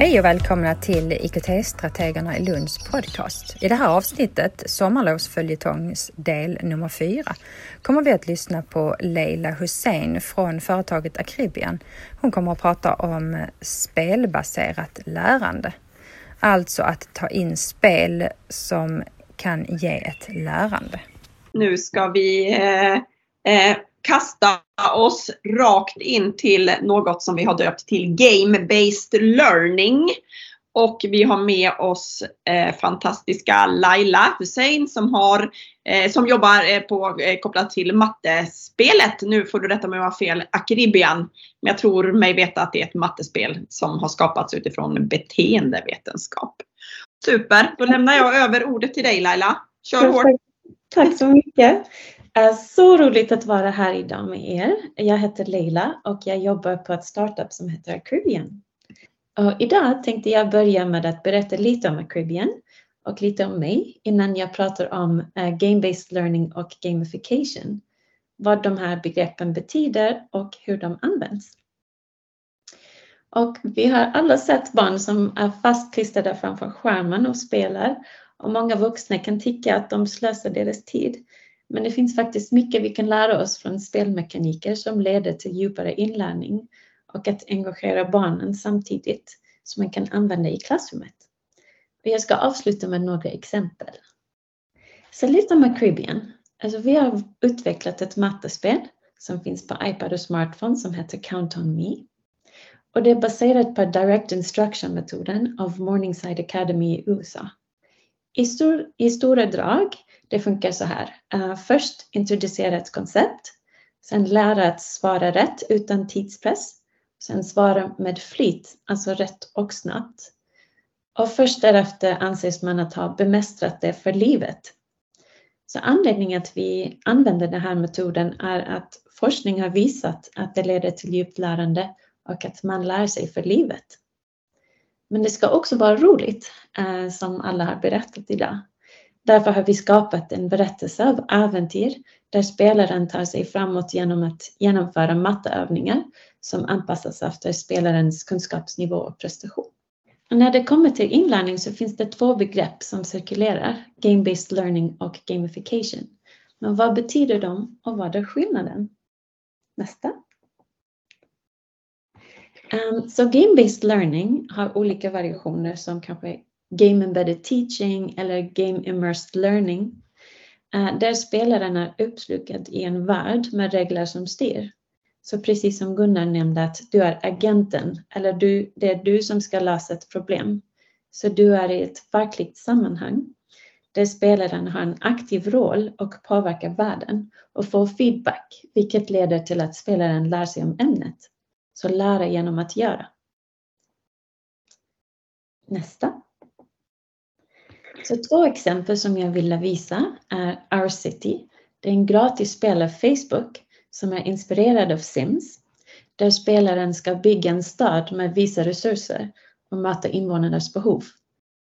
Hej och välkomna till IKT-strategerna i Lunds podcast. I det här avsnittet, sommarlovsföljetongs del nummer fyra, kommer vi att lyssna på Leila Hussein från företaget Acribian. Hon kommer att prata om spelbaserat lärande. Alltså att ta in spel som kan ge ett lärande. Nu ska vi eh, eh, kasta oss rakt in till något som vi har döpt till Game-Based Learning. Och vi har med oss eh, fantastiska Laila Hussein som, har, eh, som jobbar eh, på, eh, kopplat till mattespelet. Nu får du rätta mig om jag har fel, Akribian. Men jag tror mig veta att det är ett mattespel som har skapats utifrån beteendevetenskap. Super, då lämnar jag över ordet till dig Laila. Kör hårt! Tack så mycket! Eh, så roligt att vara här idag med er. Jag heter Leila och jag jobbar på ett startup som heter Acribian. Och idag tänkte jag börja med att berätta lite om Acribian och lite om mig innan jag pratar om eh, game-based learning och gamification. Vad de här begreppen betyder och hur de används. Och vi har alla sett barn som är fastklistrade framför skärmen och spelar och många vuxna kan tycka att de slösar deras tid. Men det finns faktiskt mycket vi kan lära oss från spelmekaniker som leder till djupare inlärning och att engagera barnen samtidigt som man kan använda i klassrummet. Och jag ska avsluta med några exempel. Så lite om Caribbean. Alltså vi har utvecklat ett mattespel som finns på iPad och smartphone som heter Count on Me. Och det är baserat på Direct Instruction-metoden av Morningside Academy i USA. I, stor, I stora drag det funkar så här. Uh, först introducera ett koncept. Sen lära att svara rätt utan tidspress. Sen svara med flit, alltså rätt och snabbt. Och först därefter anses man att ha bemästrat det för livet. Så anledningen att vi använder den här metoden är att forskning har visat att det leder till djupt lärande och att man lär sig för livet. Men det ska också vara roligt, eh, som alla har berättat idag. Därför har vi skapat en berättelse av äventyr där spelaren tar sig framåt genom att genomföra matteövningar som anpassas efter spelarens kunskapsnivå och prestation. Och när det kommer till inlärning så finns det två begrepp som cirkulerar, game-based learning och gamification. Men vad betyder de och vad är skillnaden? Nästa. Um, så game-based learning har olika variationer som kanske Game Embedded Teaching eller Game Immersed Learning. Eh, där spelaren är uppslukad i en värld med regler som styr. Så precis som Gunnar nämnde att du är agenten eller du, det är du som ska lösa ett problem. Så du är i ett verkligt sammanhang där spelaren har en aktiv roll och påverkar världen och får feedback, vilket leder till att spelaren lär sig om ämnet. Så lära genom att göra. Nästa. Så två exempel som jag vill visa är Our City. Det är en gratis spel av Facebook som är inspirerad av Sims där spelaren ska bygga en stad med vissa resurser och möta invånarnas behov.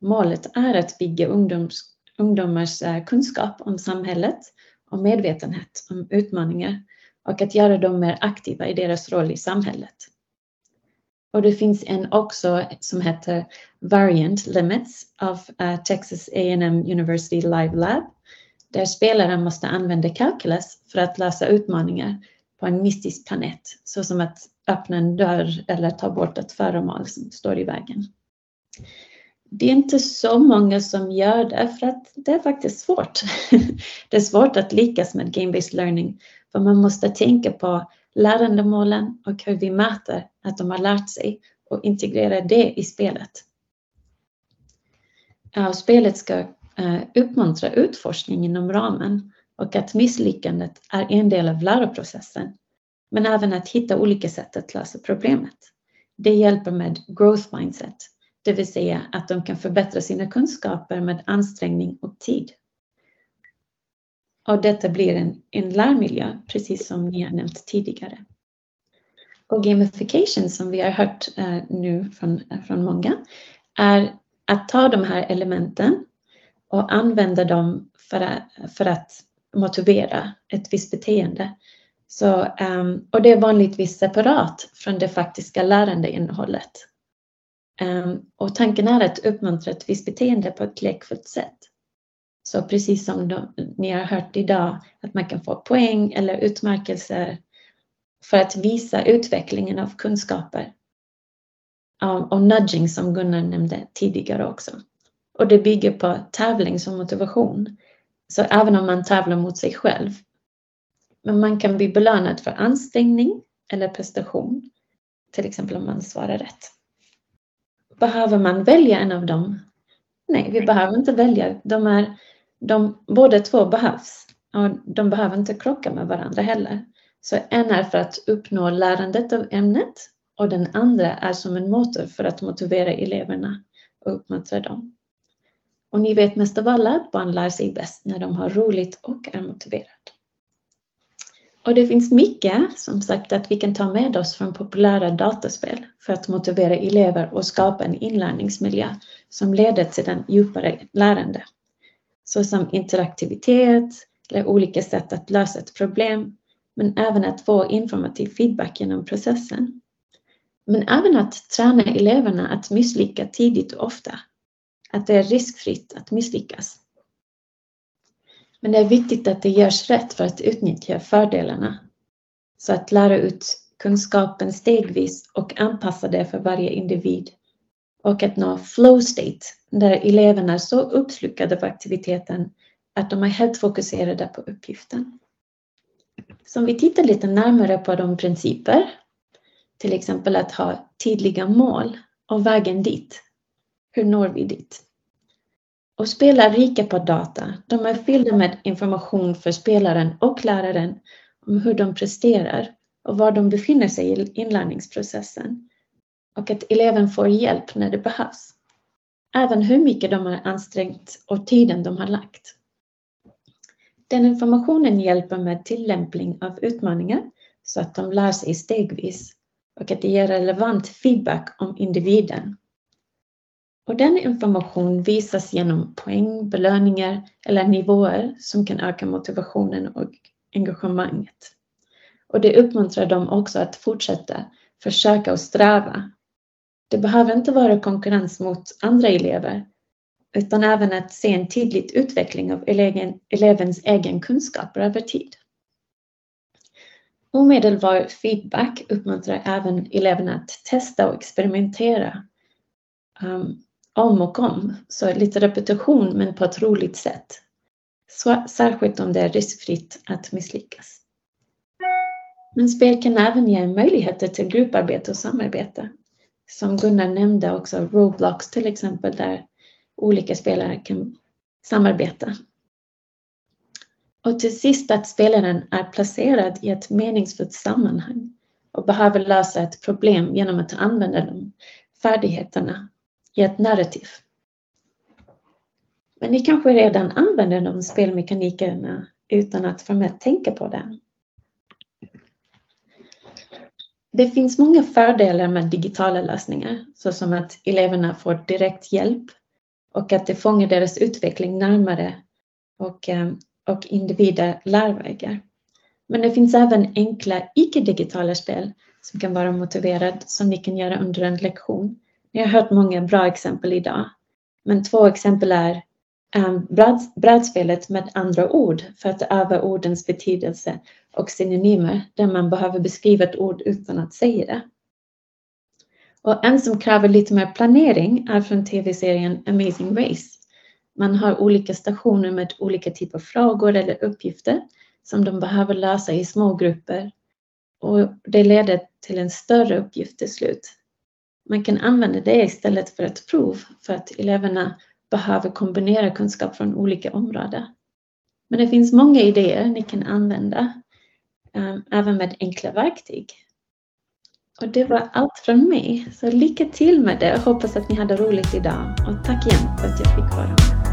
Målet är att bygga ungdoms, ungdomars eh, kunskap om samhället och medvetenhet om utmaningar och att göra dem mer aktiva i deras roll i samhället. Och det finns en också som heter Variant Limits av uh, Texas A&M University Live Lab där spelaren måste använda calculus för att lösa utmaningar på en mystisk planet såsom att öppna en dörr eller ta bort ett föremål som står i vägen. Det är inte så många som gör det för att det är faktiskt svårt. Det är svårt att lyckas med game-based learning för man måste tänka på lärandemålen och hur vi mäter att de har lärt sig och integrerar det i spelet. Ja, spelet ska eh, uppmuntra utforskning inom ramen och att misslyckandet är en del av läroprocessen, men även att hitta olika sätt att lösa problemet. Det hjälper med growth mindset, det vill säga att de kan förbättra sina kunskaper med ansträngning och tid. Och detta blir en, en lärmiljö, precis som ni har nämnt tidigare. Och gamification som vi har hört eh, nu från, eh, från många är att ta de här elementen och använda dem för att, för att motivera ett visst beteende. Så, um, och det är vanligtvis separat från det faktiska lärandeinnehållet. Um, och tanken är att uppmuntra ett visst beteende på ett lekfullt sätt. Så precis som de, ni har hört idag, att man kan få poäng eller utmärkelser för att visa utvecklingen av kunskaper. Och nudging som Gunnar nämnde tidigare också. Och det bygger på tävling som motivation. Så även om man tävlar mot sig själv. Men man kan bli belönad för ansträngning eller prestation. Till exempel om man svarar rätt. Behöver man välja en av dem? Nej, vi behöver inte välja. De är, de, båda två behövs. Och de behöver inte krocka med varandra heller. Så en är för att uppnå lärandet av ämnet och den andra är som en motor för att motivera eleverna och uppmuntra dem. Och ni vet mest av alla att barn lär sig bäst när de har roligt och är motiverade. Och det finns mycket, som sagt, att vi kan ta med oss från populära dataspel för att motivera elever och skapa en inlärningsmiljö som leder till den djupare lärande. Såsom interaktivitet eller olika sätt att lösa ett problem, men även att få informativ feedback genom processen. Men även att träna eleverna att misslyckas tidigt och ofta att det är riskfritt att misslyckas. Men det är viktigt att det görs rätt för att utnyttja fördelarna. Så att lära ut kunskapen stegvis och anpassa det för varje individ. Och att nå flow state, där eleverna är så uppslukade av aktiviteten att de är helt fokuserade på uppgiften. Så om vi tittar lite närmare på de principer, till exempel att ha tydliga mål och vägen dit, hur når vi dit? Och spel rika på data. De är fyllda med information för spelaren och läraren om hur de presterar och var de befinner sig i inlärningsprocessen. Och att eleven får hjälp när det behövs. Även hur mycket de har ansträngt och tiden de har lagt. Den informationen hjälper med tillämpning av utmaningar så att de lär sig stegvis och att det ger relevant feedback om individen och den information visas genom poäng, belöningar eller nivåer som kan öka motivationen och engagemanget. Och det uppmuntrar dem också att fortsätta försöka och sträva. Det behöver inte vara konkurrens mot andra elever utan även att se en tydlig utveckling av elevens egen kunskaper över tid. Omedelbar feedback uppmuntrar även eleverna att testa och experimentera. Um, om och om. Så lite repetition men på ett roligt sätt. Så, särskilt om det är riskfritt att misslyckas. Men spel kan även ge möjligheter till grupparbete och samarbete. Som Gunnar nämnde också, Roblox till exempel, där olika spelare kan samarbeta. Och till sist att spelaren är placerad i ett meningsfullt sammanhang och behöver lösa ett problem genom att använda de färdigheterna i ett narrativ. Men ni kanske redan använder de spelmekanikerna utan att formellt tänka på det. Det finns många fördelar med digitala lösningar, såsom att eleverna får direkt hjälp och att det fångar deras utveckling närmare och, eh, och individer lärvägar. Men det finns även enkla icke-digitala spel som kan vara motiverade som ni kan göra under en lektion ni har hört många bra exempel idag. Men två exempel är um, brädspelet med andra ord för att öva ordens betydelse och synonymer där man behöver beskriva ett ord utan att säga det. Och en som kräver lite mer planering är från tv-serien Amazing Race. Man har olika stationer med olika typer av frågor eller uppgifter som de behöver lösa i små grupper. Och det leder till en större uppgift till slut man kan använda det istället för ett prov för att eleverna behöver kombinera kunskap från olika områden. Men det finns många idéer ni kan använda, ehm, även med enkla verktyg. Och det var allt från mig, så lycka till med det. och hoppas att ni hade roligt idag och tack igen för att jag fick vara med.